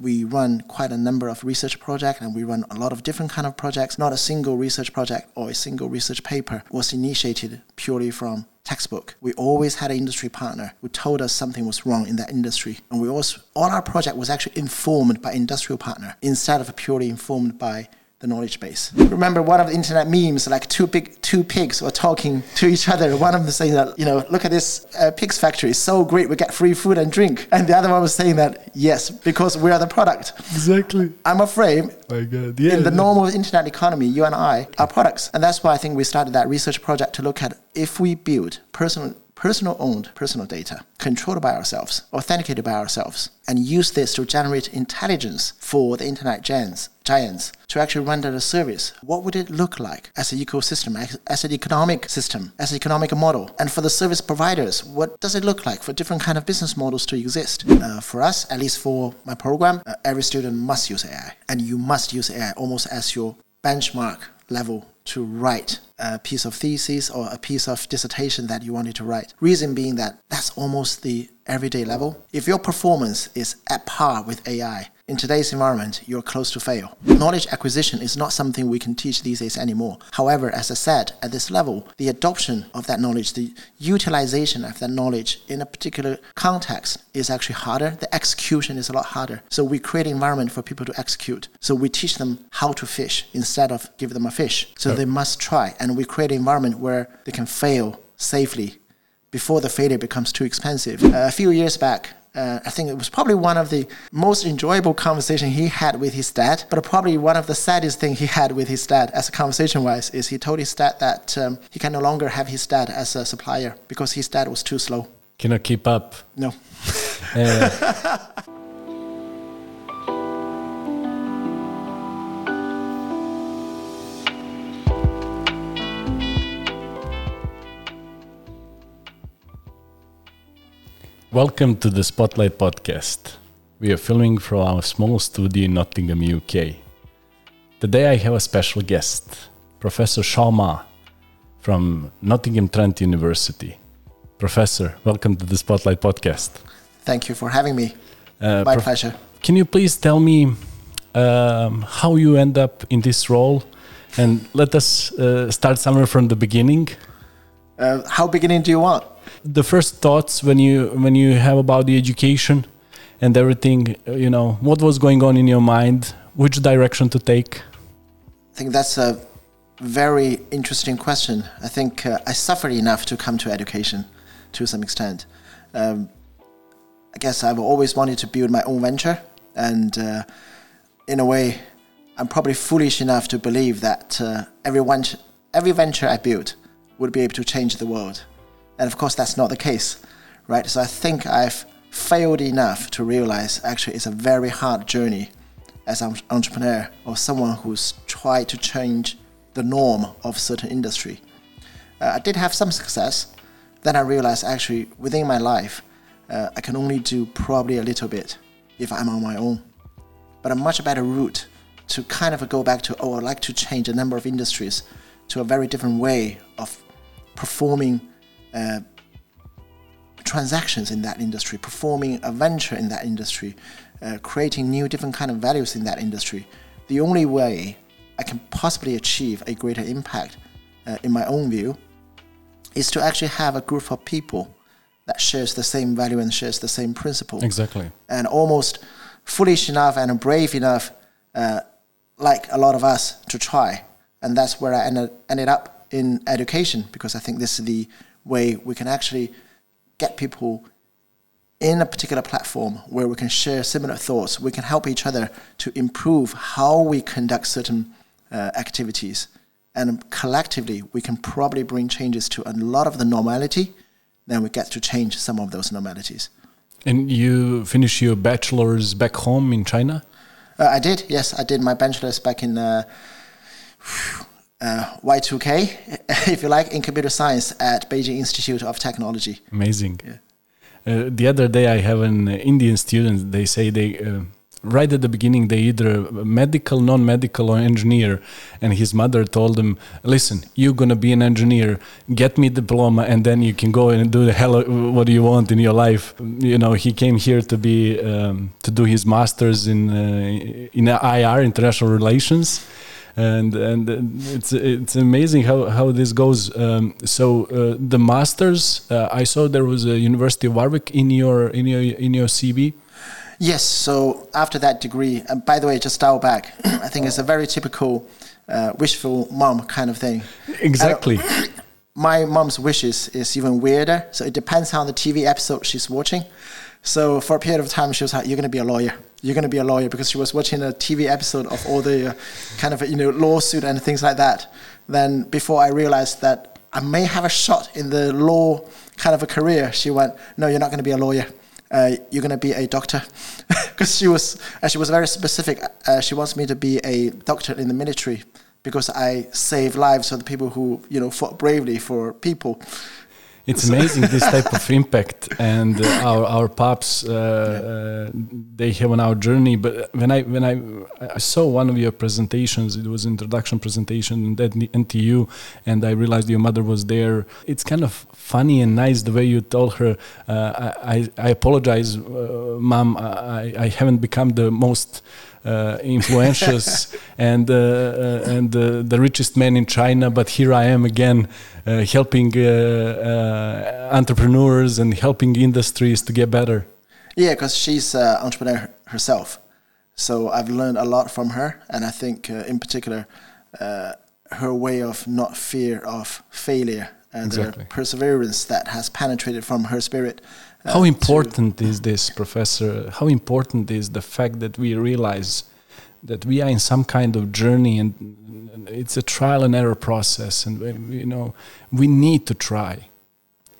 we run quite a number of research projects and we run a lot of different kind of projects. Not a single research project or a single research paper was initiated purely from textbook. We always had an industry partner who told us something was wrong in that industry. And we also, all our project was actually informed by industrial partner instead of purely informed by the knowledge base. Remember one of the internet memes, like two big two pigs were talking to each other. One of them saying that, you know, look at this uh, pigs factory, it's so great, we get free food and drink. And the other one was saying that, yes, because we are the product. Exactly. I'm afraid My God. Yeah. in the normal internet economy, you and I are products. And that's why I think we started that research project to look at if we build personal personal owned personal data controlled by ourselves, authenticated by ourselves, and use this to generate intelligence for the internet giants, giants to actually render a service, what would it look like as an ecosystem, as, as an economic system, as an economic model? And for the service providers, what does it look like for different kind of business models to exist? Uh, for us, at least for my program, uh, every student must use AI, and you must use AI almost as your benchmark level to write a piece of thesis or a piece of dissertation that you wanted to write. Reason being that that's almost the everyday level. If your performance is at par with AI, in today's environment, you're close to fail. Knowledge acquisition is not something we can teach these days anymore. However, as I said, at this level, the adoption of that knowledge, the utilization of that knowledge in a particular context is actually harder. The execution is a lot harder. So we create an environment for people to execute. So we teach them how to fish instead of give them a fish. So they must try. And we create an environment where they can fail safely before the failure becomes too expensive. Uh, a few years back, uh, I think it was probably one of the most enjoyable conversation he had with his dad, but probably one of the saddest thing he had with his dad as a conversation wise is he told his dad that um, he can no longer have his dad as a supplier because his dad was too slow. Cannot keep up. No. Uh, Welcome to the Spotlight Podcast. We are filming from our small studio in Nottingham, UK. Today I have a special guest, Professor Xiao Ma from Nottingham Trent University. Professor, welcome to the Spotlight Podcast. Thank you for having me. Uh, My pleasure. Can you please tell me um, how you end up in this role? And let us uh, start somewhere from the beginning. Uh, how beginning do you want? The first thoughts when you when you have about the education and everything, uh, you know, what was going on in your mind, which direction to take? I think that's a very interesting question. I think uh, I suffered enough to come to education to some extent. Um, I guess I've always wanted to build my own venture, and uh, in a way, I'm probably foolish enough to believe that uh, every, venture, every venture I built would be able to change the world. And of course, that's not the case, right? So I think I've failed enough to realize actually it's a very hard journey as an entrepreneur or someone who's tried to change the norm of certain industry. Uh, I did have some success. Then I realized actually within my life, uh, I can only do probably a little bit if I'm on my own. But a much better route to kind of go back to, oh, I'd like to change a number of industries to a very different way of performing uh, transactions in that industry, performing a venture in that industry, uh, creating new different kind of values in that industry. The only way I can possibly achieve a greater impact, uh, in my own view, is to actually have a group of people that shares the same value and shares the same principle Exactly. and almost foolish enough and brave enough, uh, like a lot of us, to try. And that's where I ended, ended up in education because I think this is the way we can actually get people in a particular platform where we can share similar thoughts. We can help each other to improve how we conduct certain uh, activities. And collectively, we can probably bring changes to a lot of the normality. Then we get to change some of those normalities. And you finish your bachelor's back home in China? Uh, I did, yes. I did my bachelor's back in uh, uh, Y2K, if you like, in computer science at Beijing Institute of Technology. Amazing. Uh, the other day, I have an Indian student. They say they uh, right at the beginning they either medical non-medical or engineer and his mother told him listen you're going to be an engineer get me diploma and then you can go and do the hell what do you want in your life you know he came here to be um, to do his masters in uh, in IR international relations and and it's it's amazing how how this goes. Um, so uh, the masters, uh, I saw there was a University of Warwick in your in your in your CV. Yes. So after that degree, and by the way, just dial back. I think it's a very typical uh, wishful mom kind of thing. Exactly. my mom's wishes is even weirder. So it depends on the TV episode she's watching. So for a period of time, she was like, "You're going to be a lawyer. You're going to be a lawyer," because she was watching a TV episode of all the uh, kind of you know lawsuit and things like that. Then before I realized that I may have a shot in the law kind of a career, she went, "No, you're not going to be a lawyer. Uh, you're going to be a doctor," because she was uh, she was very specific. Uh, she wants me to be a doctor in the military because I save lives of the people who you know fought bravely for people it's amazing this type of impact and uh, our our pops uh, uh, they have on our journey but when i when i i saw one of your presentations it was introduction presentation at ntu and i realized your mother was there. It's kind of funny and nice the way you told her uh, I, I apologize uh, mom I, I haven't become the most uh, influential and uh, uh, and uh, the richest man in China. But here I am again, uh, helping uh, entrepreneurs and helping industries to get better. Yeah, because she's an entrepreneur herself, so I've learned a lot from her, and I think in particular her way of not fear of failure and exactly. the perseverance that has penetrated from her spirit uh, How important is this, Professor? How important is the fact that we realize that we are in some kind of journey and it's a trial and error process, and you know we need to try.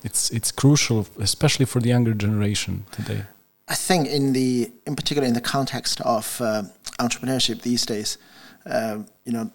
It's it's crucial, especially for the younger generation today. I think in the in particular in the context of uh, entrepreneurship these days, uh, you know,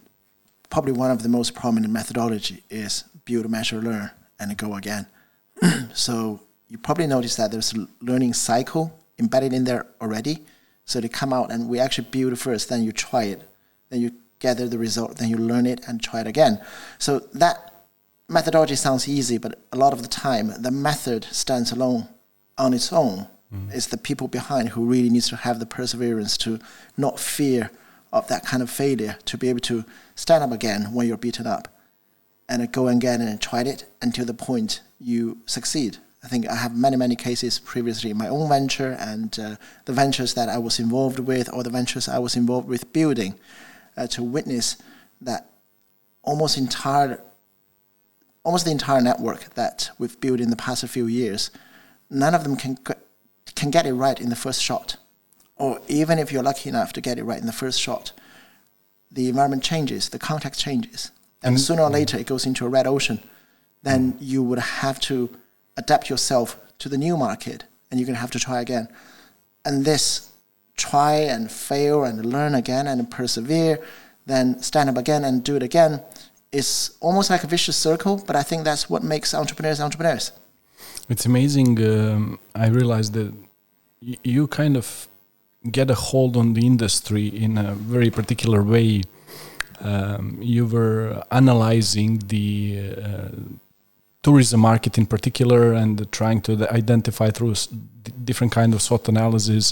probably one of the most prominent methodology is build, measure, learn, and go again. so you probably notice that there's a learning cycle embedded in there already. So they come out and we actually build first, then you try it, then you gather the result, then you learn it and try it again. So that methodology sounds easy, but a lot of the time the method stands alone on its own. Mm-hmm. It's the people behind who really needs to have the perseverance to not fear of that kind of failure, to be able to stand up again when you're beaten up and go again and try it until the point you succeed. I think I have many, many cases previously in my own venture and uh, the ventures that I was involved with or the ventures I was involved with building uh, to witness that almost entire, almost the entire network that we've built in the past few years, none of them can, can get it right in the first shot. Or even if you're lucky enough to get it right in the first shot, the environment changes, the context changes. And, and sooner or later it goes into a red ocean. Then you would have to adapt yourself to the new market and you're going to have to try again. And this try and fail and learn again and persevere, then stand up again and do it again is almost like a vicious circle, but I think that's what makes entrepreneurs entrepreneurs. It's amazing. Um, I realized that you kind of get a hold on the industry in a very particular way. Um, you were analyzing the uh, tourism market in particular and trying to identify through different kind of SWOT analysis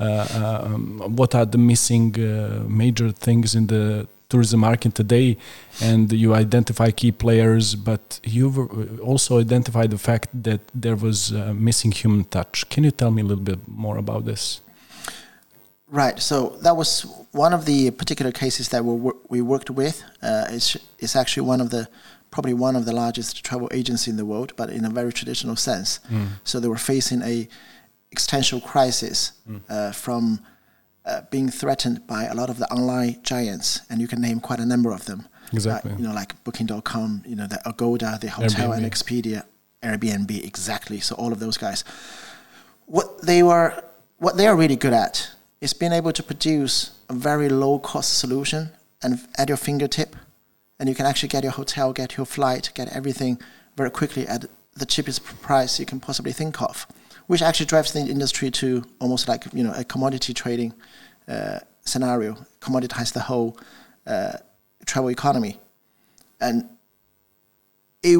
uh, um, what are the missing uh, major things in the tourism market today. And you identify key players but you also identify the fact that there was uh, missing human touch. Can you tell me a little bit more about this? Right. So that was one of the particular cases that we, we worked with. Uh, it's, it's actually one of the probably one of the largest travel agencies in the world, but in a very traditional sense. Mm. So they were facing a existential crisis mm. uh, from uh, being threatened by a lot of the online giants, and you can name quite a number of them. Exactly. Uh, you know, like Booking.com, you know, the Agoda, the hotel Airbnb. and Expedia, Airbnb, exactly. So all of those guys. What they were, what they are really good at is being able to produce a very low cost solution and at your fingertip and you can actually get your hotel, get your flight, get everything very quickly at the cheapest price you can possibly think of, which actually drives the industry to almost like you know a commodity trading uh, scenario, commoditize the whole uh, travel economy, and it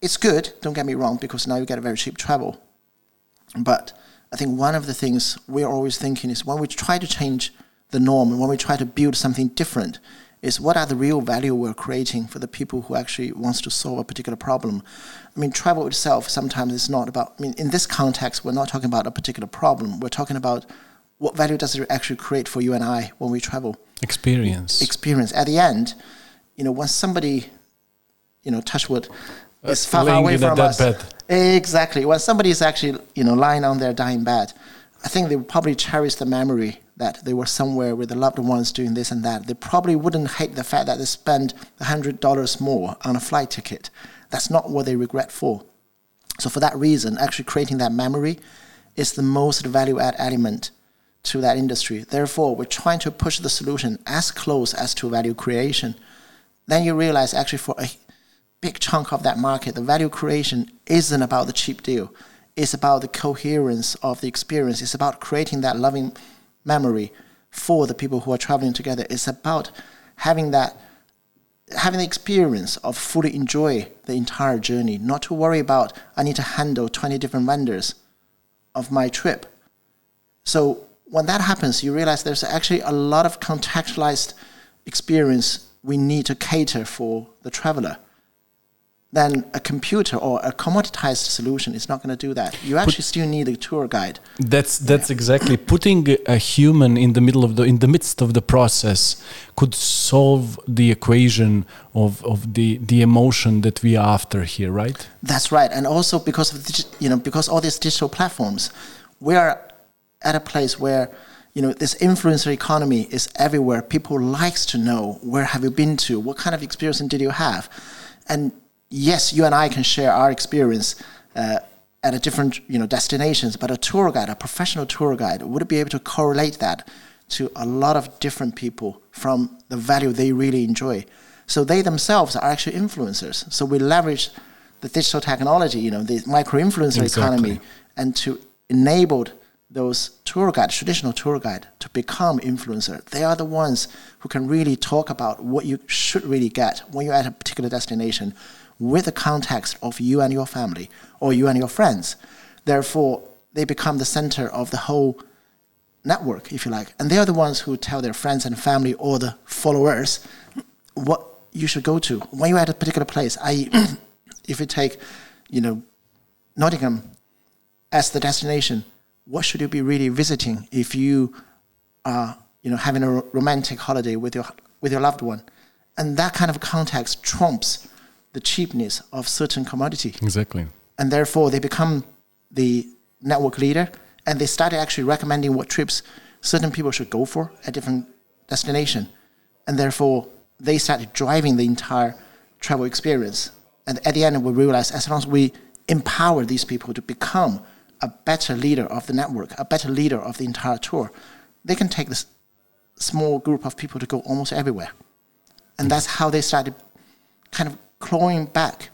it's good. Don't get me wrong, because now you get a very cheap travel. But I think one of the things we're always thinking is when we try to change the norm and when we try to build something different, is what are the real value we're creating for the people who actually wants to solve a particular problem. I mean, travel itself sometimes is not about. I mean, in this context, we're not talking about a particular problem. We're talking about what value does it actually create for you and I when we travel? Experience. Experience. At the end, you know, when somebody, you know, touch wood, Uh, is far, far away from us. bed. Exactly. When somebody is actually, you know, lying on their dying bed, I think they would probably cherish the memory that they were somewhere with the loved ones doing this and that. They probably wouldn't hate the fact that they spent hundred dollars more on a flight ticket. That's not what they regret for. So for that reason, actually creating that memory is the most value add element to that industry. Therefore, we're trying to push the solution as close as to value creation. Then you realize actually for a big chunk of that market, the value creation isn't about the cheap deal. It's about the coherence of the experience. It's about creating that loving memory for the people who are traveling together. It's about having that having the experience of fully enjoy the entire journey, not to worry about I need to handle 20 different vendors of my trip. So when that happens, you realize there's actually a lot of contextualized experience we need to cater for the traveler. Then a computer or a commoditized solution is not going to do that. You actually still need a tour guide. That's that's exactly putting a human in the middle of the in the midst of the process could solve the equation of of the the emotion that we are after here, right? That's right, and also because of digi- you know because all these digital platforms, we are at a place where you know this influencer economy is everywhere. People likes to know where have you been to, what kind of experience did you have, and yes, you and I can share our experience. Uh, at a different you know destinations, but a tour guide, a professional tour guide, would be able to correlate that to a lot of different people from the value they really enjoy. So they themselves are actually influencers. So we leverage the digital technology, you know, the micro influencer Exactly. economy, and to enable those tour guide, traditional tour guide, to become influencer. They are the ones who can really talk about what you should really get when you're at a particular destination with the context of you and your family or you and your friends. Therefore, they become the center of the whole network, if you like. And they are the ones who tell their friends and family or the followers what you should go to when you're at a particular place. I, if you take, you know, Nottingham as the destination, what should you be really visiting if you are, you know, having a romantic holiday with your with your loved one? And that kind of context trumps the cheapness of certain commodity. Exactly. and therefore they become the network leader and they started actually recommending what trips certain people should go for at different destination. And therefore they started driving the entire travel experience. And at the end we realized as long as we empower these people to become a better leader of the network a better leader of the entire tour they can take this small group of people to go almost everywhere. And that's how they started kind of clawing back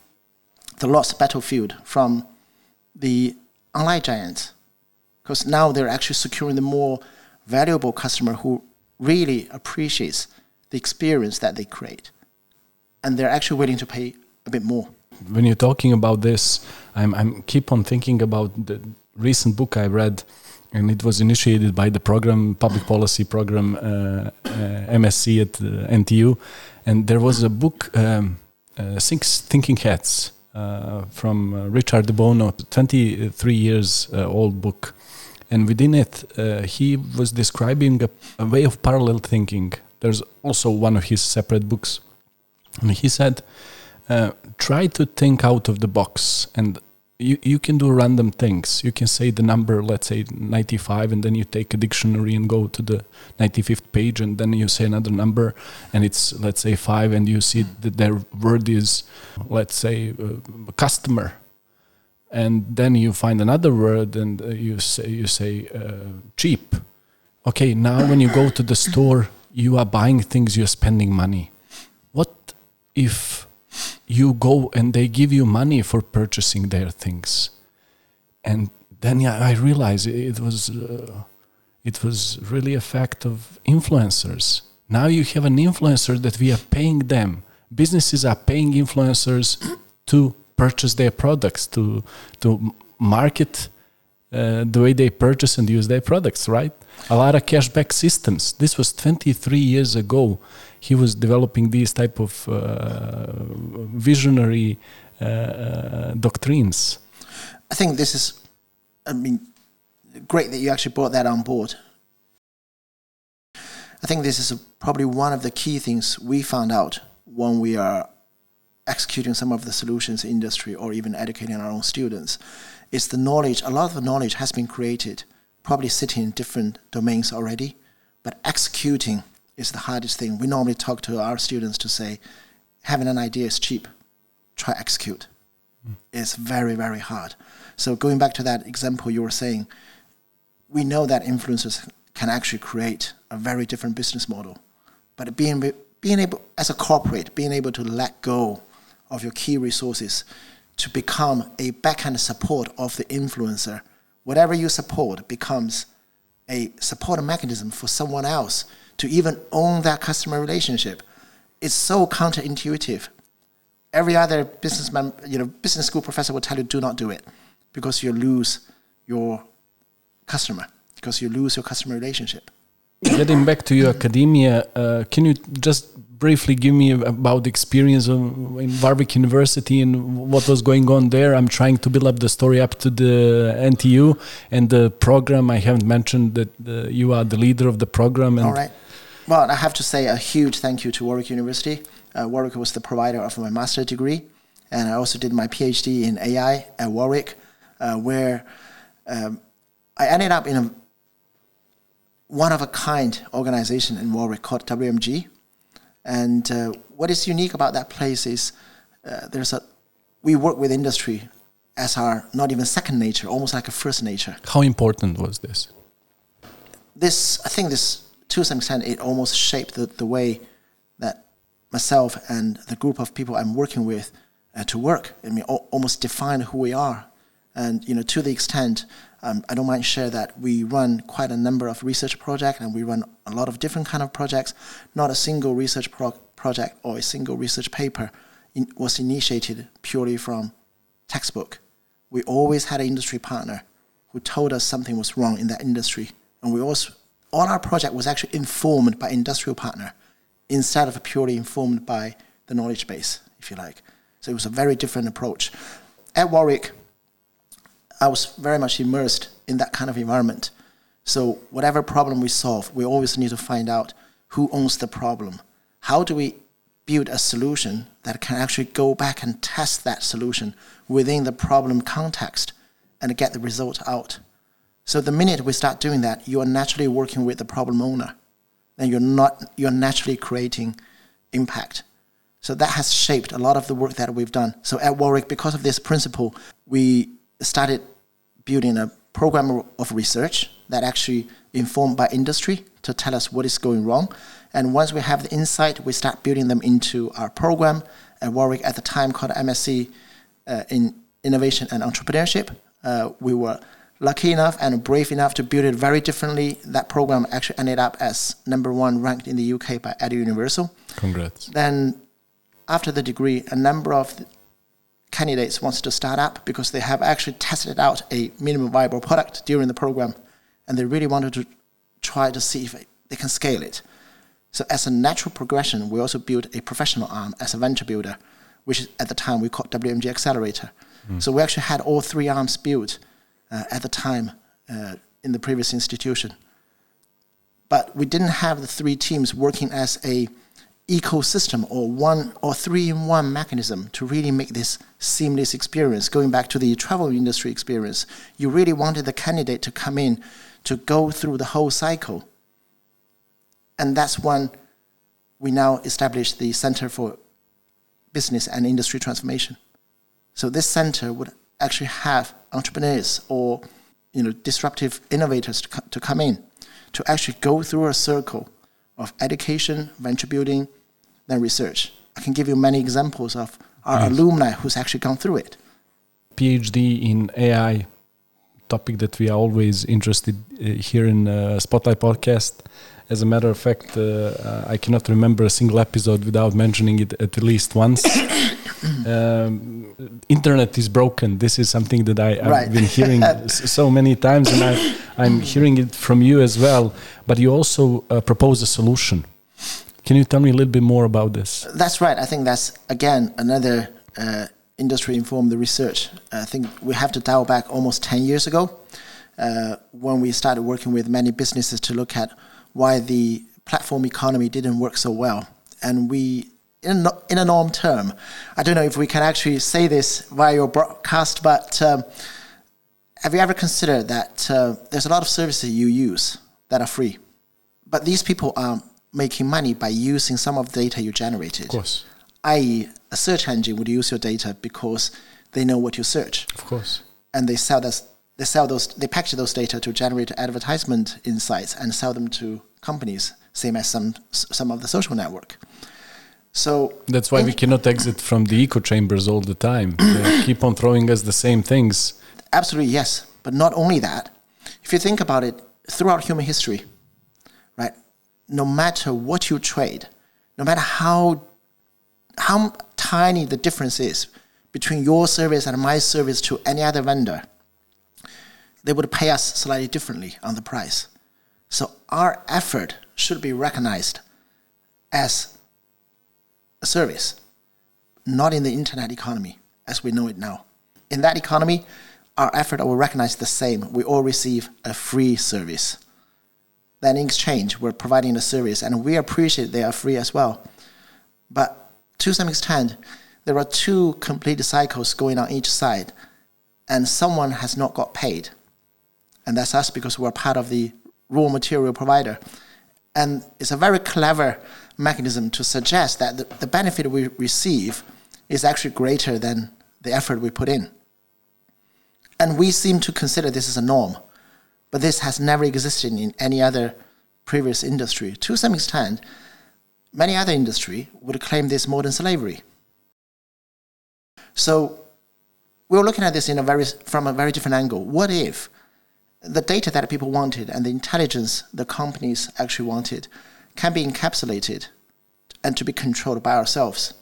the lost battlefield from the online giants. Because now they're actually securing the more valuable customer who really appreciates the experience that they create. And they're actually willing to pay a bit more. When you're talking about this, I'm I'm keep on thinking about the recent book I read, and it was initiated by the program public policy program uh, uh, MSc at uh, NTU, and there was a book, um, Six Thinking Hats, uh, from uh, Richard de Bono, 23 years uh, old book, and within it uh, he was describing a, a way of parallel thinking. There's also one of his separate books, and he said uh, try to think out of the box and you, you can do random things. You can say the number let's say 95 and then you take a dictionary and go to the 95th page and then you say another number and it's let's say 5 and you see that their word is let's say uh, customer. And then you find another word and uh, you say you say uh, cheap. Okay now when you go to the store you are buying things you're spending money. What if you go and they give you money for purchasing their things and then yeah, i realized it was uh, it was really a fact of influencers. Now you have an influencer that we are paying them. Businesses are paying influencers to purchase their products, to to market uh, the way they purchase and use their products, right? A lot of cashback systems. This was 23 years ago. He was developing these type of uh, visionary uh, uh doctrines. I think this is, I mean, great that you actually brought that on board. I think this is probably one of the key things we found out when we are executing some of the solutions industry or even educating our own students is the knowledge a lot of the knowledge has been created probably sitting in different domains already but executing is the hardest thing we normally talk to our students to say having an idea is cheap try execute mm. it's very very hard so going back to that example you were saying we know that influencers can actually create a very different business model. But being being able as a corporate, being able to let go of your key resources to become a backend support of the influencer, whatever you support becomes a support mechanism for someone else to even own that customer relationship. It's so counterintuitive. Every other businessman, you know, business school professor will tell you do not do it because you lose your customer because you lose your customer relationship. Getting back to your academia, uh, can you just briefly give me about the experience of, in Warwick University and what was going on there? I'm trying to build up the story up to the NTU and the program. I haven't mentioned that uh, you are the leader of the program. All right. Well, I have to say a huge thank you to Warwick University. Uh, Warwick was the provider of my master's degree, and I also did my PhD in AI at Warwick, uh, where um, I ended up in a one of a kind organization in Warwick called WMG. And uh, what is unique about that place is uh, there's a we work with industry as our not even second nature, almost like a first nature. How important was this? This I think this to some extent it almost shaped the, the way that myself and the group of people I'm working with uh, to work. I mean, almost define who we are, and you know to the extent um, I don't mind share that we run quite a number of research projects and we run a lot of different kind of projects. Not a single research pro- project or a single research paper in, was initiated purely from textbook. We always had an industry partner who told us something was wrong in that industry, and we also all our project was actually informed by industrial partner instead of purely informed by the knowledge base, if you like. So it was a very different approach. At Warwick, I was very much immersed in that kind of environment. So whatever problem we solve, we always need to find out who owns the problem. How do we build a solution that can actually go back and test that solution within the problem context and get the result out? So the minute we start doing that, you are naturally working with the problem owner. Then you're not you're naturally creating impact. So that has shaped a lot of the work that we've done. So at Warwick, because of this principle, we started building a program of research that actually informed by industry to tell us what is going wrong. And once we have the insight, we start building them into our program at Warwick at the time called MSc uh, in Innovation and Entrepreneurship. Uh, we were lucky enough and brave enough to build it very differently. That program actually ended up as number one ranked in the UK by Eduniversal. Congrats. Then after the degree, a number of candidates wants to start up because they have actually tested out a minimum viable product during the program and they really wanted to try to see if they can scale it. So as a natural progression, we also built a professional arm as a venture builder, which at the time we called WMG Accelerator. Mm. So we actually had all three arms built uh, at the time uh, in the previous institution. But we didn't have the three teams working as a ecosystem or one or three in one mechanism to really make this seamless experience. Going back to the travel industry experience, you really wanted the candidate to come in to go through the whole cycle. And that's when we now established the Center for Business and Industry Transformation. So this center would actually have entrepreneurs or you know disruptive innovators to, co- to come in to actually go through a circle of education, venture building, than research. I can give you many examples of our alumni who's actually gone through it. PhD in AI topic that we are always interested uh, here in uh, Spotlight Podcast. As a matter of fact, uh, uh, I cannot remember a single episode without mentioning it at least once. um, internet is broken. This is something that I, have Right. been hearing so many times, and I, I'm hearing it from you as well. But you also uh, propose a solution. Can you tell me a little bit more about this? That's right. I think that's again another uh, industry informed research. I think we have to dial back almost 10 years ago uh, when we started working with many businesses to look at why the platform economy didn't work so well. And we, in a, in a norm term, I don't know if we can actually say this via your broadcast, but um, have you ever considered that uh, there's a lot of services you use that are free, but these people are making money by using some of the data you generated? Of course, i.e., a search engine would use your data because they know what you search, of course. and they sell this. They sell those. They package those data to generate advertisement insights and sell them to companies, same as some some of the social network. So That's why we cannot exit from the echo chambers all the time. They keep on throwing us the same things. Absolutely, yes. But not only that, if you think about it, throughout human history, right, no matter what you trade, no matter how, how tiny the difference is between your service and my service to any other vendor, they would pay us slightly differently on the price. So our effort should be recognized as a service, not in the internet economy as we know it now. In that economy, our effort will recognize the same. We all receive a free service. Then in exchange, we're providing a service and we appreciate they are free as well. But to some extent, there are two complete cycles going on each side, and someone has not got paid. And that's us because we're part of the raw material provider. And it's a very clever mechanism to suggest that the, the benefit we receive is actually greater than the effort we put in. And we seem to consider this as a norm, but this has never existed in any other previous industry. To some extent, many other industry would claim this modern slavery. So we were looking at this in a very, from a very different angle. What if the data that people wanted and the intelligence the companies actually wanted can be encapsulated and to be controlled by ourselves?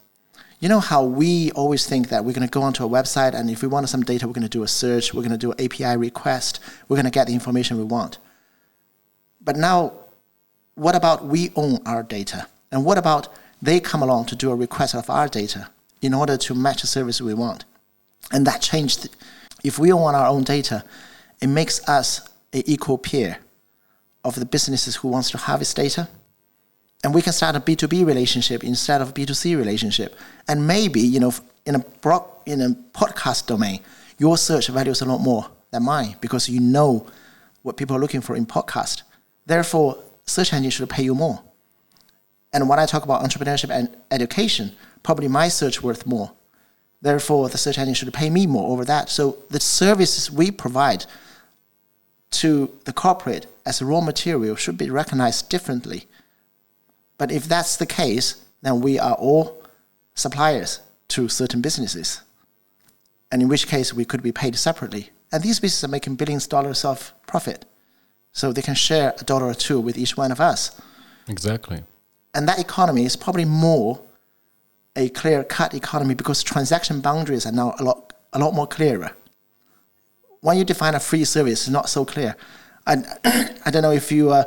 You know how we always think that we're going to go onto a website and if we want some data, we're going to do a search, we're going to do an API request, we're going to get the information we want. But now, what about we own our data? And what about they come along to do a request of our data in order to match the service we want? And that changed. If we own our own data, it makes us an equal peer of the businesses who wants to harvest data and we can start a B2B relationship instead of B2C relationship. And maybe, you know, in a in a podcast domain, your search values a lot more than mine because you know what people are looking for in podcast. Therefore, search engine should pay you more. And when I talk about entrepreneurship and education, probably my search worth more. Therefore, the search engine should pay me more over that. So the services we provide to the corporate as raw material should be recognized differently. But if that's the case, then we are all suppliers to certain businesses. And in which case we could be paid separately. And these businesses are making billions of dollars of profit. So they can share a dollar or two with each one of us. Exactly. And that economy is probably more a clear cut economy because transaction boundaries are now a lot, a lot more clearer. When you define a free service, it's not so clear. I, I don't know if you uh,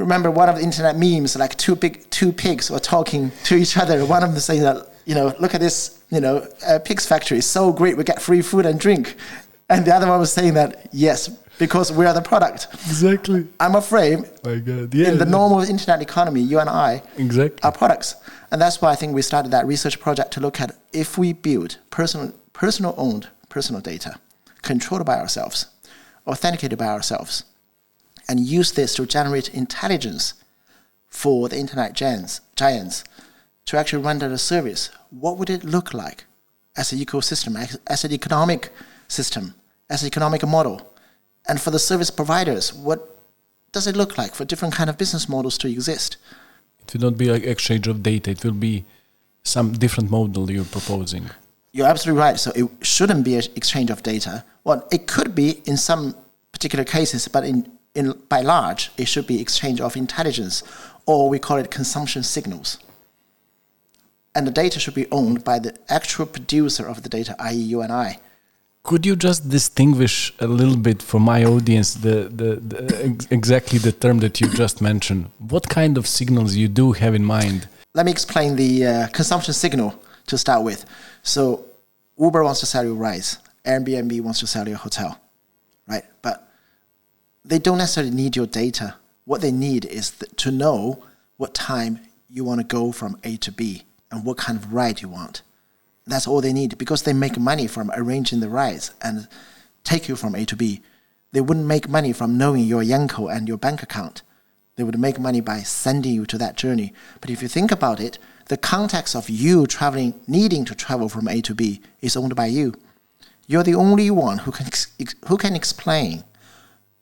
remember one of the internet memes, like two big two pigs were talking to each other. One of them saying that, you know, look at this, you know, uh, pigs factory is so great, we get free food and drink. And the other one was saying that, yes, because we are the product. Exactly. I'm afraid My God. Yeah. in the normal internet economy, you and I Exactly. are products. And that's why I think we started that research project to look at if we build personal, personal owned personal data, controlled by ourselves, authenticated by ourselves, and use this to generate intelligence for the internet giants, giants to actually render a service, what would it look like as an ecosystem, as, as an economic system, as an economic model? And for the service providers, what does it look like for different kind of business models to exist? It will not be like exchange of data. It will be some different model you're proposing. you're absolutely right. So it shouldn't be an exchange of data. Well, it could be in some particular cases, but in, in by large, it should be exchange of intelligence, or we call it consumption signals. And the data should be owned by the actual producer of the data, i.e., you and I. Could you just distinguish a little bit for my audience the, the, the ex- exactly the term that you just mentioned? What kind of signals you do have in mind? Let me explain the uh, consumption signal to start with. So Uber wants to sell you rides, Airbnb wants to sell you a hotel, right? But they don't necessarily need your data. What they need is th- to know what time you want to go from A to B and what kind of ride you want. That's all they need because they make money from arranging the rides and take you from A to B. They wouldn't make money from knowing your Yanko and your bank account. They would make money by sending you to that journey. But if you think about it, the context of you traveling, needing to travel from A to B, is owned by you. You're the only one who can ex- who can explain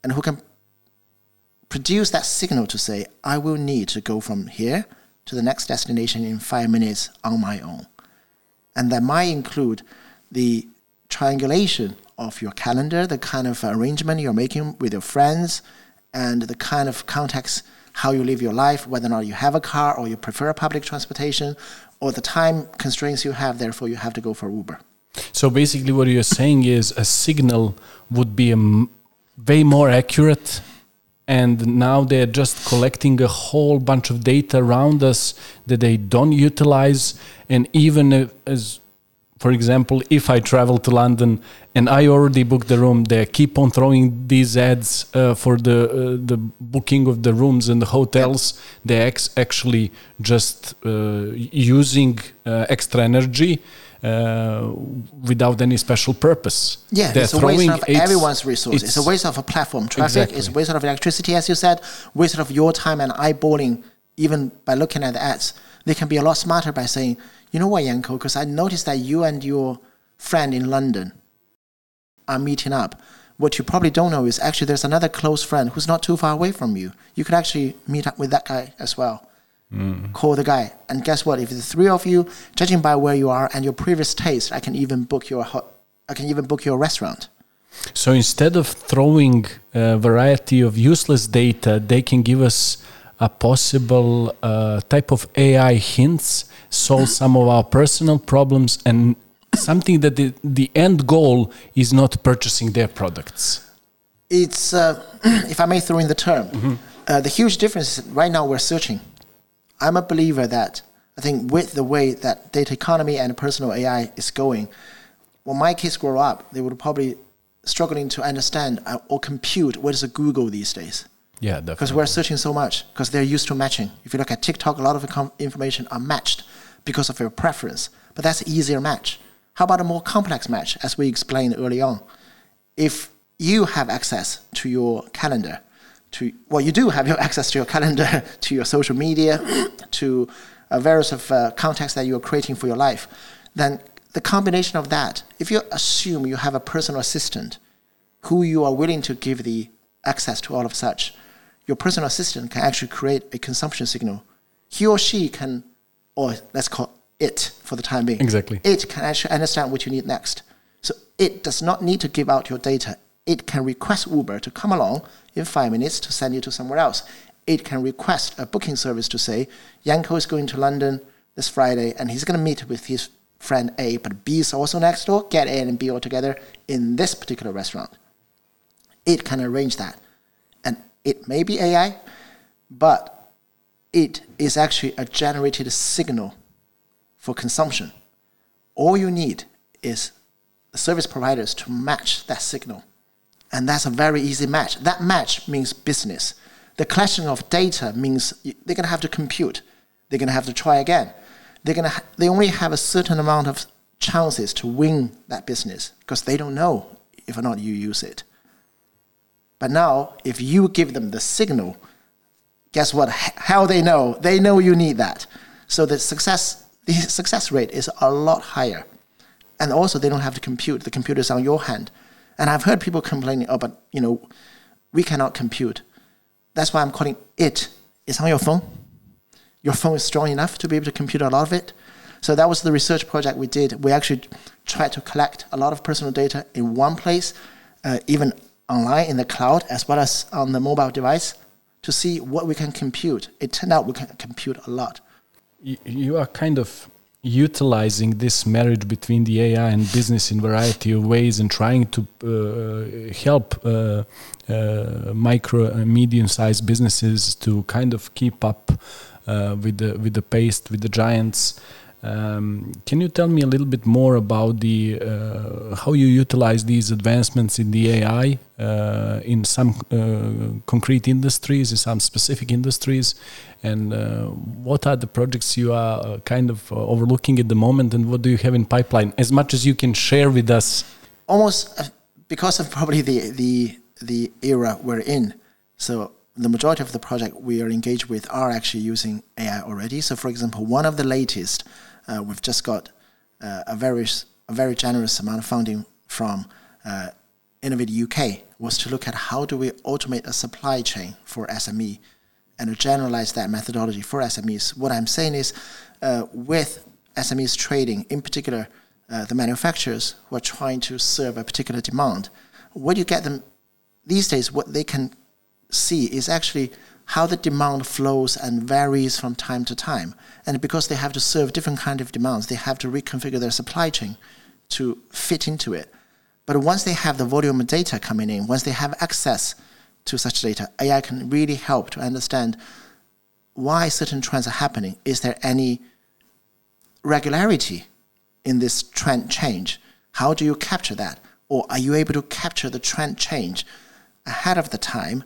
and who can produce that signal to say, I will need to go from here to the next destination in five minutes on my own. And that might include the triangulation of your calendar, the kind of arrangement you're making with your friends, and the kind of context how you live your life, whether or not you have a car or you prefer public transportation, or the time constraints you have, therefore you have to go for Uber. So basically, what you're saying is a signal would be a way more accurate, and now they're just collecting a whole bunch of data around us that they don't utilize. And even as, for example, if I travel to London and I already booked the room, they keep on throwing these ads uh, for the uh, the booking of the rooms and the hotels. They're ex- actually just uh, using uh, extra energy uh, without any special purpose. Yeah, They're it's a waste of it's- everyone's resources. It's, a waste of a platform traffic. It's a waste of electricity, as you said. Waste of your time and eyeballing, even by looking at the ads. They can be a lot smarter by saying, you know what, Yanko, because I noticed that you and your friend in London are meeting up. What you probably don't know is actually there's another close friend who's not too far away from you. You could actually meet up with that guy as well. Call the guy, and guess what? If the three of you, judging by where you are and your previous taste, I can even book your hot, I can even book your restaurant. So instead of throwing a variety of useless data, they can give us a possible uh, type of AI hints, solve some of our personal problems, and something that the, the end goal is not purchasing their products. it's uh, if I may throw in the term, uh, the huge difference is right now we're searching. I'm a believer that I think with the way that data economy and personal AI is going, when my kids grow up, they would probably struggling to understand uh, or compute what is a Google these days Yeah, definitely. because we're searching so much because they're used to matching. If you look at TikTok, a lot of information are matched because of your preference, but that's an easier match. How about a more complex match, as we explained early on? If you have access to your calendar, to well, you do have your access to your calendar, to your social media, to uh, various of uh, contexts that you are creating for your life, then the combination of that, if you assume you have a personal assistant who you are willing to give the access to all of such, your personal assistant can actually create a consumption signal. He or she can, or let's call it for the time being. Exactly. It can actually understand what you need next. So it does not need to give out your data. It can request Uber to come along in five minutes to send you to somewhere else. It can request a booking service to say, Yanko is going to London this Friday and he's going to meet with his friend A, but B is also next door. Get A and B all together in this particular restaurant. It can arrange that. And it may be AI, but it is actually a generated signal for consumption. All you need is the service providers to match that signal. And that's a very easy match. That match means business. The collection of data means they're going to have to compute. They're going to have to try again. They're going to they only have a certain amount of chances to win that business because they don't know if or not you use it. But now, if you give them the signal, guess what? How they know? They know you need that. So the success, the success rate is a lot higher. And also, they don't have to compute. The computer's on your hand. And I've heard people complaining, oh, but you know, we cannot compute. That's why I'm calling it. It's on your phone. Your phone is strong enough to be able to compute a lot of it. So that was the research project we did. We actually tried to collect a lot of personal data in one place, uh, even online in the cloud as well as on the mobile device, to see what we can compute. It turned out we can compute a lot. You are kind of utilizing this marriage between the AI and business in variety of ways and trying to uh, help uh, uh, micro and medium-sized businesses to kind of keep up uh, with the with the pace with the giants. Um, can you tell me a little bit more about the uh, how you utilize these advancements in the AI uh, in some uh, concrete industries, in some specific industries, and uh, what are the projects you are uh, kind of uh, overlooking at the moment, and what do you have in pipeline? As much as you can share with us. Almost because of probably the the the era we're in, so the majority of the project we are engaged with are actually using AI already. So, for example, one of the latest uh, we've just got uh, a very a very generous amount of funding from uh, Innovate UK was to look at how do we automate a supply chain for SME and generalize that methodology for SMEs. What I'm saying is, uh, with SMEs trading, in particular uh, the manufacturers who are trying to serve a particular demand, what you get them these days, what they can see is actually how the demand flows and varies from time to time. And because they have to serve different kind of demands, they have to reconfigure their supply chain to fit into it. But once they have the volume of data coming in, once they have access to such data, AI can really help to understand why certain trends are happening. Is there any regularity in this trend change? How do you capture that? Or are you able to capture the trend change ahead of the time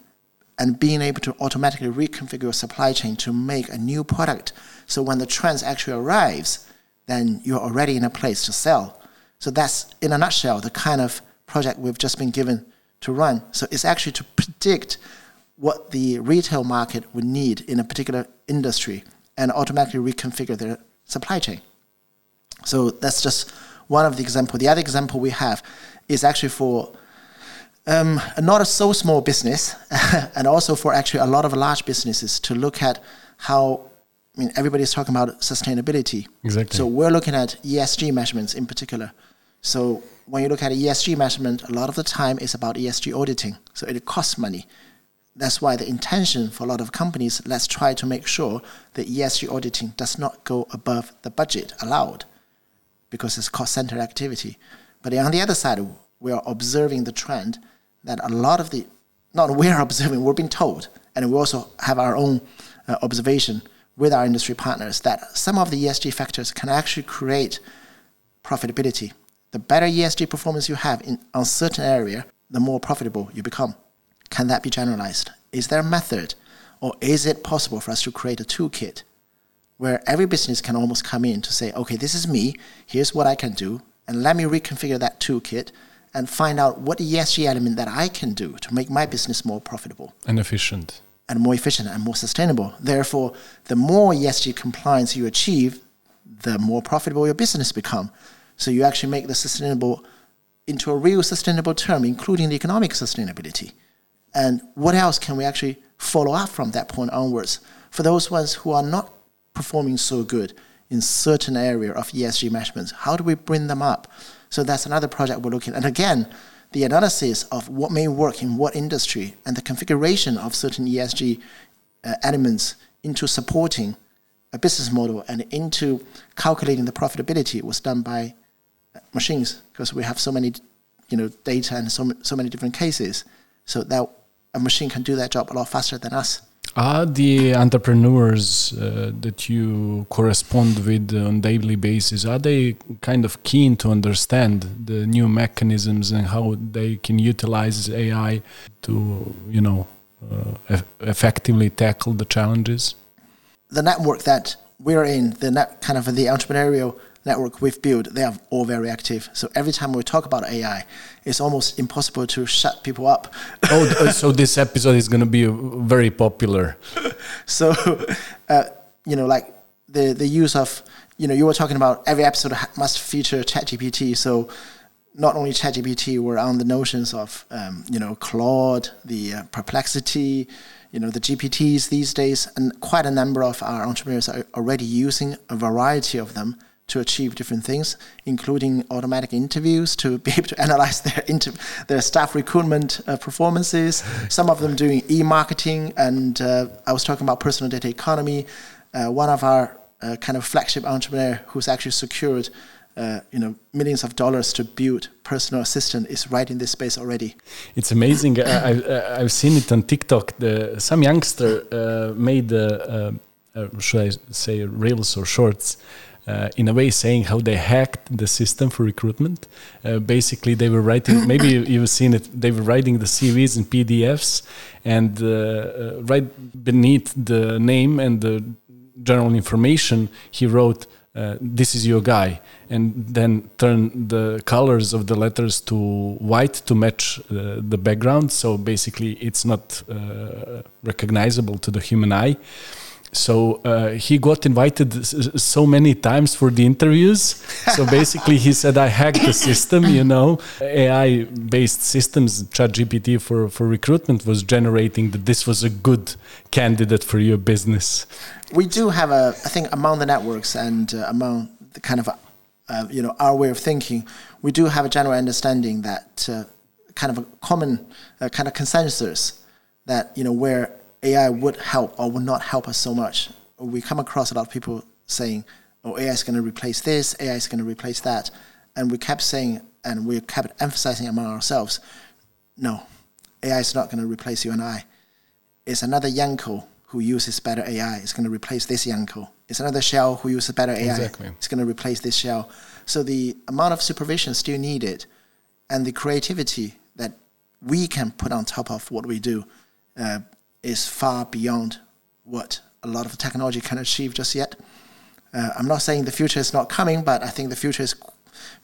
and being able to automatically reconfigure your supply chain to make a new product. So when the trends actually arrives, then you're already in a place to sell. So that's in a nutshell the kind of project we've just been given to run. So it's actually to predict what the retail market would need in a particular industry and automatically reconfigure their supply chain. So that's just one of the example. The other example we have is actually for um, not a so small business, and also for actually a lot of large businesses to look at how. I mean, everybody's talking about sustainability. Exactly. So we're looking at ESG measurements in particular. So when you look at ESG measurement, a lot of the time it's about ESG auditing. So it costs money. That's why the intention for a lot of companies, let's try to make sure that ESG auditing does not go above the budget allowed because it's cost center activity. But on the other side, we are observing the trend that a lot of the, not we're observing, we're being told, and we also have our own uh, observation with our industry partners that some of the ESG factors can actually create profitability. The better ESG performance you have in a certain area, the more profitable you become. Can that be generalized? Is there a method, or is it possible for us to create a toolkit where every business can almost come in to say, okay, this is me, here's what I can do, and let me reconfigure that toolkit and find out what ESG element that I can do to make my business more profitable and efficient and more efficient and more sustainable. Therefore, the more ESG compliance you achieve, the more profitable your business become. So you actually make the sustainable into a real sustainable term, including the economic sustainability. And what else can we actually follow up from that point onwards? For those ones who are not performing so good in certain area of ESG measurements, how do we bring them up? So that's another project we're looking at. And again, the analysis of what may work in what industry and the configuration of certain ESG uh, elements into supporting a business model and into calculating the profitability was done by uh, machines because we have so many you know data and so, so many different cases so that a machine can do that job a lot faster than us are the entrepreneurs uh, that you correspond with on daily basis are they kind of keen to understand the new mechanisms and how they can utilize AI to you know uh, effectively tackle the challenges? The network that we're in, the net, kind of the entrepreneurial network we've built, they are all very active. So every time we talk about AI, it's almost impossible to shut people up. oh, uh, so this episode is going to be very popular. so, uh, you know, like the the use of, you know, you were talking about every episode must feature ChatGPT. So not only ChatGPT, we're on the notions of, um, you know, Claude, the uh, Perplexity, you know, the GPTs these days, and quite a number of our entrepreneurs are already using a variety of them to achieve different things, including automatic interviews to be able to analyze their inter- their staff recruitment uh, performances. Some of them doing e-marketing, and uh, I was talking about personal data economy. Uh, one of our uh, kind of flagship entrepreneur who's actually secured uh, you know millions of dollars to build personal assistant is right in this space already. It's amazing. I, I've seen it on TikTok. The, some youngster uh, made, should I say, reels or shorts. Uh, in a way, saying how they hacked the system for recruitment. Uh, basically, they were writing. maybe you've seen it. They were writing the CVs in PDFs, and right beneath the name and the general information, he wrote uh, this is your guy and then turn the colors of the letters to white to match uh, the background so basically it's not uh, recognizable to the human eye so uh, he got invited so many times for the interviews. So basically he said i hacked the system you know. Ai based systems ChatGPT for for recruitment was generating that this was a good candidate for your business. We do have a i think among the networks and uh, among the kind of uh, you know our way of thinking we do have a general understanding that uh, kind of a common uh, kind of consensus that you know where AI would help or would not help us so much. We come across a lot of people saying, "Oh, AI is going to replace this. AI is going to replace that," and we kept saying, and we kept emphasizing among ourselves, "No, AI is not going to replace you and I. It's another Yanko who uses better AI. It's going to replace this Yanko. It's another shell who uses better AI. Exactly. It's going to replace this shell. So the amount of supervision still needed, and the creativity that we can put on top of what we do." Uh, is far beyond what a lot of technology can achieve just yet. Uh, I'm not saying the future is not coming, but I think the future is,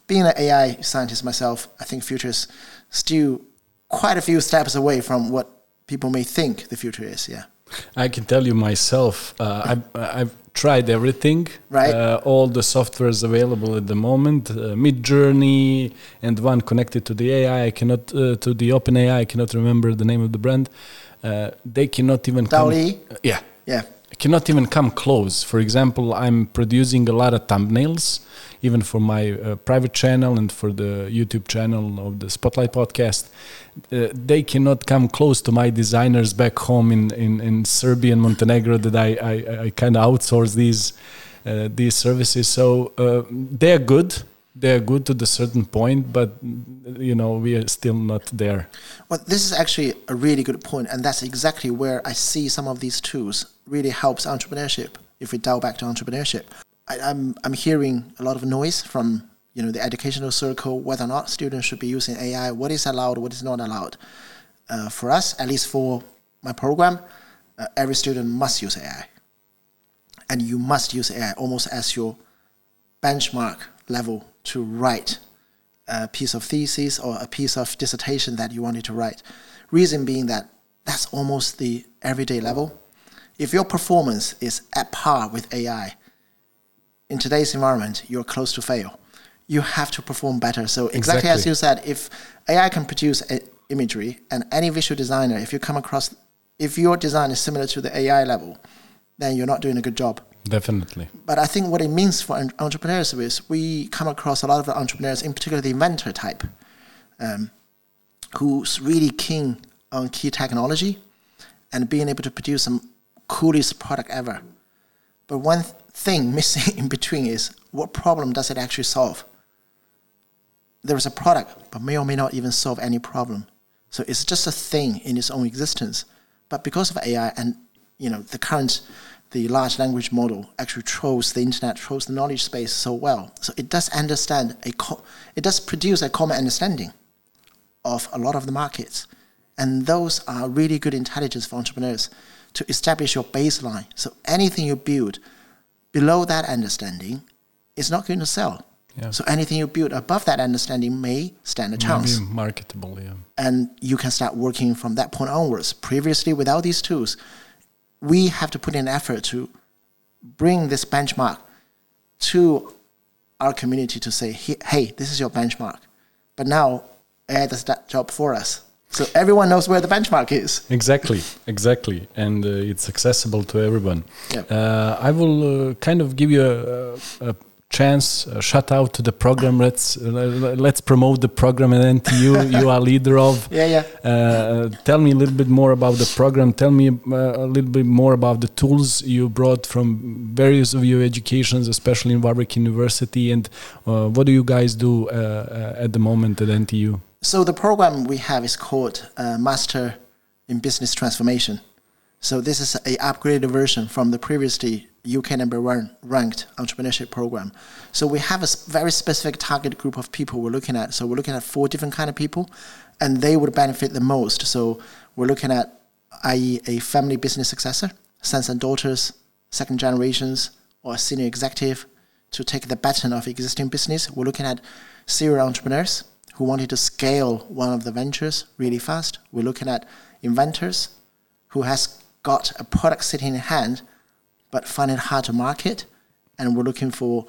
being an AI scientist myself, I think future is still quite a few steps away from what people may think the future is. Yeah. I can tell you myself, uh, I've, I've, tried everything. Right. Uh, all the softwares available at the moment, uh, Midjourney, and one connected to the AI. I cannot uh, to the OpenAI. I cannot remember the name of the brand uh, they cannot even DALL-E? come. Yeah, yeah, cannot even come close. For example, I'm producing a lot of thumbnails, even for my uh, private channel and for the YouTube channel of the Spotlight podcast. Uh, they cannot come close to my designers back home in, in, in Serbia and Montenegro that I, I, I kind of outsource these uh, these services. So uh, they're good they're good to the certain point, but you know we are still not there. Well, this is actually a really good point, and that's exactly where I see some of these tools really helps entrepreneurship. If we dial back to entrepreneurship, I, am I'm, I'm hearing a lot of noise from you know the educational circle whether or not students should be using AI, what is allowed, what is not allowed. Uh, for us, at least for my program, uh, every student must use AI, and you must use AI almost as your benchmark level to write a piece of thesis or a piece of dissertation that you wanted to write. Reason being that that's almost the everyday level. If your performance is at par with AI, in today's environment, you're close to fail. You have to perform better. So exactly, exactly. as you said, if AI can produce imagery and any visual designer, if you come across, if your design is similar to the AI level, then you're not doing a good job. Definitely. But I think what it means for entrepreneurs is we come across a lot of entrepreneurs, in particular the inventor type, um, who's really keen on key technology and being able to produce some coolest product ever. But one th- thing missing in between is what problem does it actually solve? There is a product, but may or may not even solve any problem. So it's just a thing in its own existence. But because of AI and you know the current the large language model actually trolls the internet, trolls the knowledge space so well. So it does understand a, co- it does produce a common understanding of a lot of the markets, and those are really good intelligence for entrepreneurs to establish your baseline. So anything you build below that understanding is not going to sell. Yeah. So anything you build above that understanding may stand a chance. Marketable, yeah. And you can start working from that point onwards. Previously, without these tools, we have to put in effort to bring this benchmark to our community to say, hey, this is your benchmark. But now AI does that job for us. So everyone knows where the benchmark is. Exactly, exactly, and uh, it's accessible to everyone. Uh, I will uh, kind of give you a, a, chance, uh, shout out to the program. Let's uh, let's promote the program and NTU you are leader of. Yeah, yeah. Uh, tell me a little bit more about the program. Tell me uh, a little bit more about the tools you brought from various of your educations, especially in Warwick University, and uh, what do you guys do uh, at the moment at NTU? So the program we have is called Master in Business Transformation. So this is a upgraded version from the previously UK number one ranked entrepreneurship program. So we have a very specific target group of people we're looking at. So we're looking at four different kind of people, and they would benefit the most. So we're looking at, i.e., a family business successor, sons and daughters, second generations, or a senior executive to take the baton of existing business. We're looking at serial entrepreneurs who wanted to scale one of the ventures really fast. We're looking at inventors who has got a product sitting in hand, but find it hard to market, and we're looking for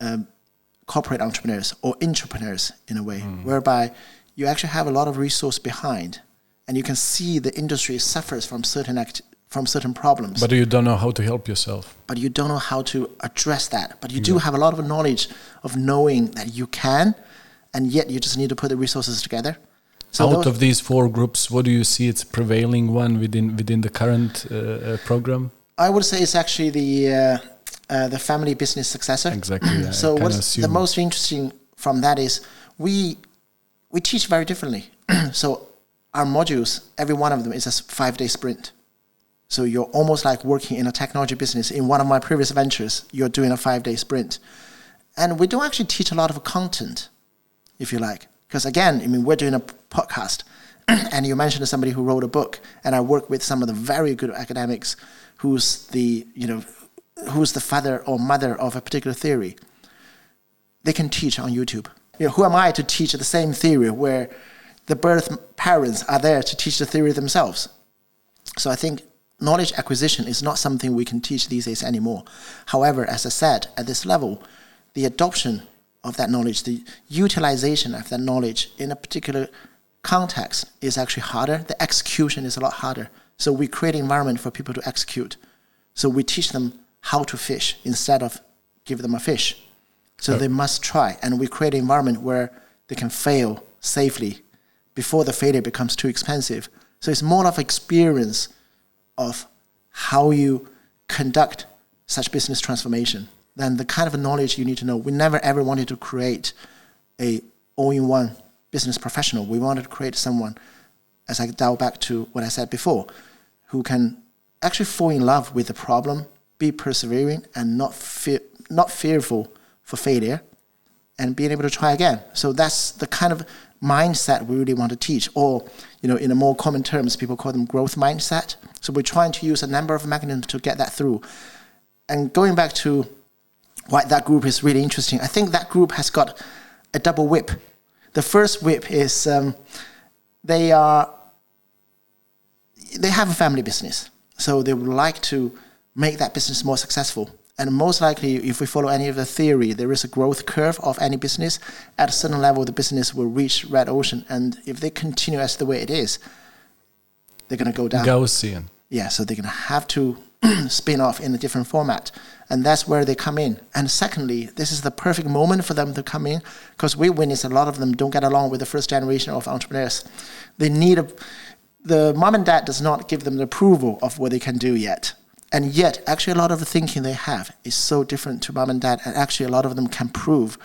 um, corporate entrepreneurs or entrepreneurs in a way, mm. whereby you actually have a lot of resource behind, and you can see the industry suffers from certain act- from certain problems. But you don't know how to help yourself. But you don't know how to address that. But you do have a lot of knowledge of knowing that you can, and yet you just need to put the resources together. So Out of these four groups, what do you see its prevailing one within within the current uh, uh, program? I would say it's actually the uh, uh the family business successor. Exactly. Yeah, so what's the most interesting from that is we we teach very differently. so our modules, every one of them is a five day sprint. So you're almost like working in a technology business. In one of my previous ventures, you're doing a five day sprint. And we don't actually teach a lot of content, if you like. Because again, I mean, we're doing a podcast, and you mentioned somebody who wrote a book, and I work with some of the very good academics, who's the you know, who's the father or mother of a particular theory. They can teach on YouTube. You know, who am I to teach the same theory where the birth parents are there to teach the theory themselves? So I think knowledge acquisition is not something we can teach these days anymore. However, as I said, at this level, the adoption of that knowledge, the utilization of that knowledge in a particular context is actually harder. The execution is a lot harder. So we create an environment for people to execute. So we teach them how to fish instead of give them a fish. So oh. they must try, and we create an environment where they can fail safely before the failure becomes too expensive. So it's more of experience of how you conduct such business transformation than the kind of knowledge you need to know. We never ever wanted to create a all-in-one business professional. We wanted to create someone, as I dial back to what I said before, who can actually fall in love with the problem, be persevering, and not fear, not fearful for failure, and being able to try again. So that's the kind of mindset we really want to teach. Or, you know, in a more common terms, people call them growth mindset. So we're trying to use a number of mechanisms to get that through. And going back to why that group is really interesting. I think that group has got a double whip. The first whip is um, they are they have a family business, so they would like to make that business more successful. And most likely, if we follow any of the theory, there is a growth curve of any business. At a certain level, the business will reach red ocean, and if they continue as the way it is, they're going to go down. Gaussian. Yeah, so they're going to have to spin off in a different format. And that's where they come in. And secondly, this is the perfect moment for them to come in because we witness a lot of them don't get along with the first generation of entrepreneurs. They need a, the mom and dad does not give them the approval of what they can do yet. And yet, actually, a lot of the thinking they have is so different to mom and dad. And actually, a lot of them can prove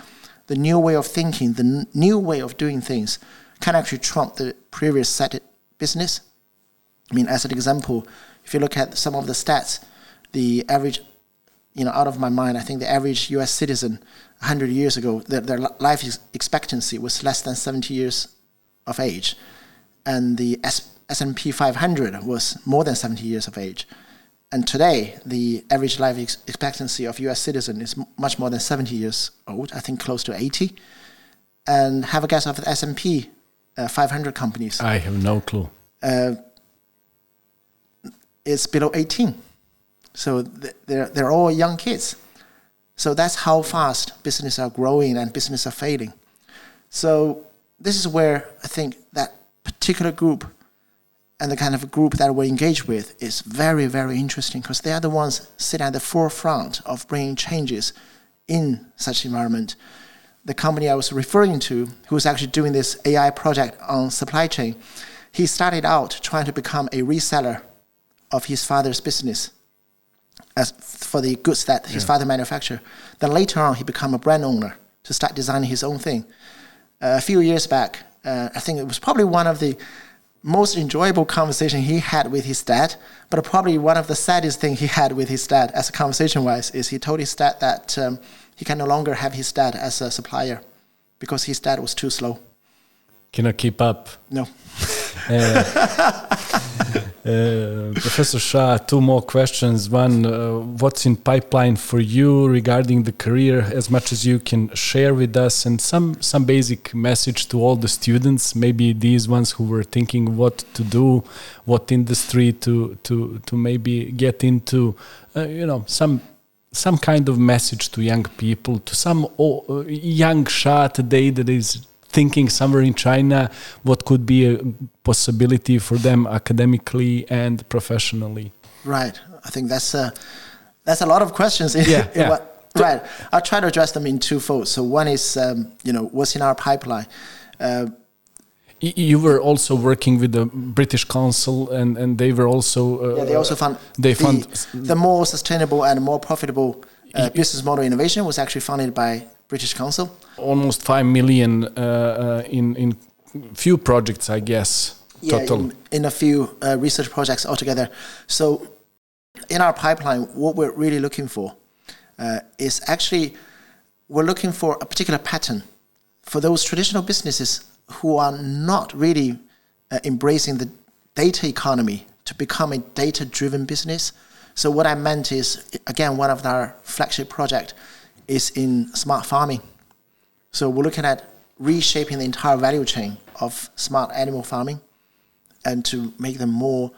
the new way of thinking, the n- new way of doing things can actually trump the previous set business. I mean, as an example, if you look at some of the stats, the average, you know, out of my mind, I think the average U.S. citizen 100 years ago, their, their life expectancy was less than 70 years of age, and the S- S&P 500 was more than 70 years of age. And today, the average life expectancy of U.S. citizen is much more than 70 years old. I think close to 80. And have a guess of the S&P uh, 500 companies. I have no clue. Uh, is below 18. So they're, they're all young kids. So that's how fast businesses are growing and businesses are failing. So this is where I think that particular group and the kind of group that we engage with is very, very interesting because they are the ones sitting at the forefront of bringing changes in such environment. The company I was referring to, who was actually doing this AI project on supply chain, he started out trying to become a reseller of his father's business as for the goods that his yeah. father manufactured. Then later on, he became a brand owner to start designing his own thing. Uh, a few years back, uh, I think it was probably one of the most enjoyable conversation he had with his dad, but probably one of the saddest thing he had with his dad as a conversation wise is he told his dad that um, he can no longer have his dad as a supplier because his dad was too slow. Cannot keep up. No. uh, uh, Professor Xiao, two more questions. One, uh, what's in pipeline for you regarding the career, as much as you can share with us, and some some basic message to all the students, maybe these ones who were thinking what to do, what industry to to to maybe get into, uh, you know, some some kind of message to young people, to some uh, young Xiao today that is thinking somewhere in China what could be a possibility for them academically and professionally? Right. I think that's a, that's a lot of questions. In, yeah. in yeah. What, right. I'll try to address them in two folds. So one is, um, you know, what's in our pipeline. Uh, you were also working with the British Council, and, and they were also uh, yeah, they also fund they the, fund the more sustainable and more profitable uh, business model innovation was actually funded by British Council. Almost five million uh, uh, in in few projects, I guess. Yeah, total. In, in a few uh, research projects altogether. So, in our pipeline, what we're really looking for uh, is actually we're looking for a particular pattern for those traditional businesses who are not really uh, embracing the data economy to become a data-driven business. So what I meant is, again, one of our flagship project is in smart farming. So we're looking at reshaping the entire value chain of smart animal farming and to make them more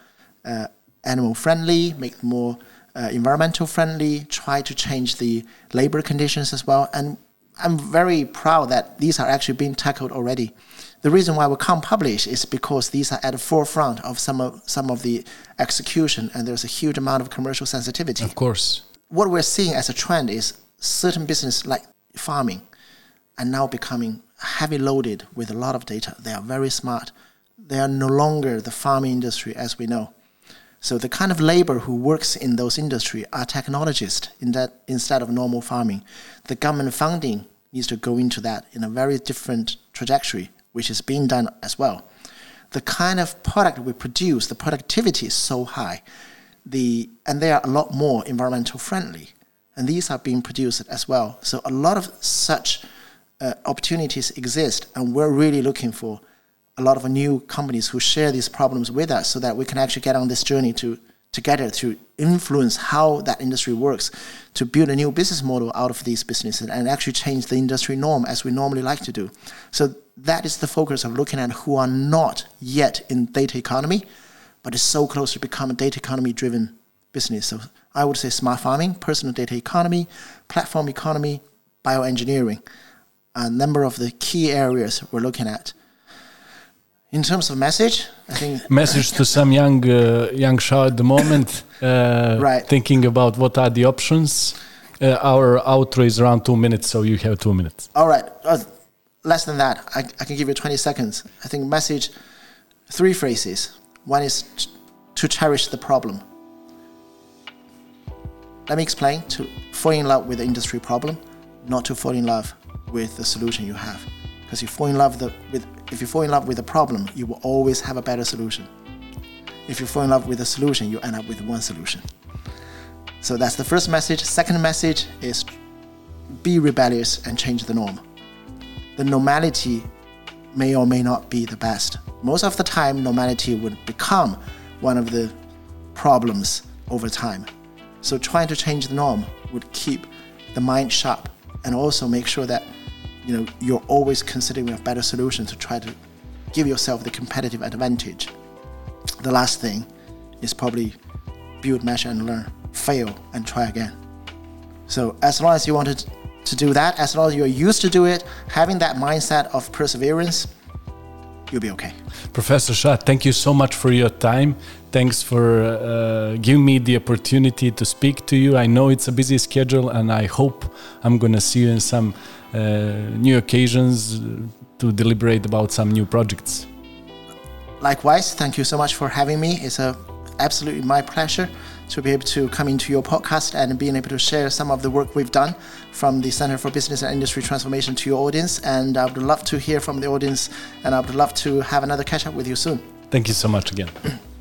uh, animal friendly, make them more uh, environmental friendly, try to change the labor conditions as well. And I'm very proud that these are actually being tackled already. The reason why we can't publish is because these are at the forefront of some of some of the execution, and there's a huge amount of commercial sensitivity. Of course. What we're seeing as a trend is certain business like farming are now becoming heavy loaded with a lot of data. They are very smart. They are no longer the farming industry as we know. So the kind of labor who works in those industry are technologists in that instead of normal farming. The government funding needs to go into that in a very different trajectory, which is being done as well. The kind of product we produce, the productivity is so high, the and they are a lot more environmental friendly and these are being produced as well. So a lot of such uh, opportunities exist, and we're really looking for a lot of new companies who share these problems with us, so that we can actually get on this journey to together to influence how that industry works, to build a new business model out of these businesses, and actually change the industry norm as we normally like to do. So that is the focus of looking at who are not yet in data economy, but is so close to become a data economy driven business. So I would say smart farming, personal data economy, platform economy, bioengineering, a number of the key areas we're looking at. In terms of message, I think message to some young uh, young Xiao at the moment, uh, right? Thinking about what are the options. Uh, our outro is around two minutes, so you have two minutes. All right, uh, less than that. I, I can give you twenty seconds. I think message, three phrases. One is to cherish the problem let me explain to fall in love with the industry problem, not to fall in love with the solution you have. Because you fall in love the, with, if you fall in love with the problem, you will always have a better solution. If you fall in love with the solution, you end up with one solution. So that's the first message. Second message is be rebellious and change the norm. The normality may or may not be the best. Most of the time, normality would become one of the problems over time. So trying to change the norm would keep the mind sharp and also make sure that you know you're always considering a better solution to try to give yourself the competitive advantage. The last thing is probably build, measure, and learn. Fail and try again. So as long as you wanted to do that, as long as you're used to do it, having that mindset of perseverance, you'll be okay. Professor Xiao, thank you so much for your time. Thanks for uh, giving me the opportunity to speak to you. I know it's a busy schedule, and I hope I'm going to see you in some uh, new occasions to deliberate about some new projects. Likewise, thank you so much for having me. It's a absolutely my pleasure to be able to come into your podcast and being able to share some of the work we've done from the Center for Business and Industry Transformation to your audience. And I would love to hear from the audience and I would love to have another catch up with you soon. Thank you so much again.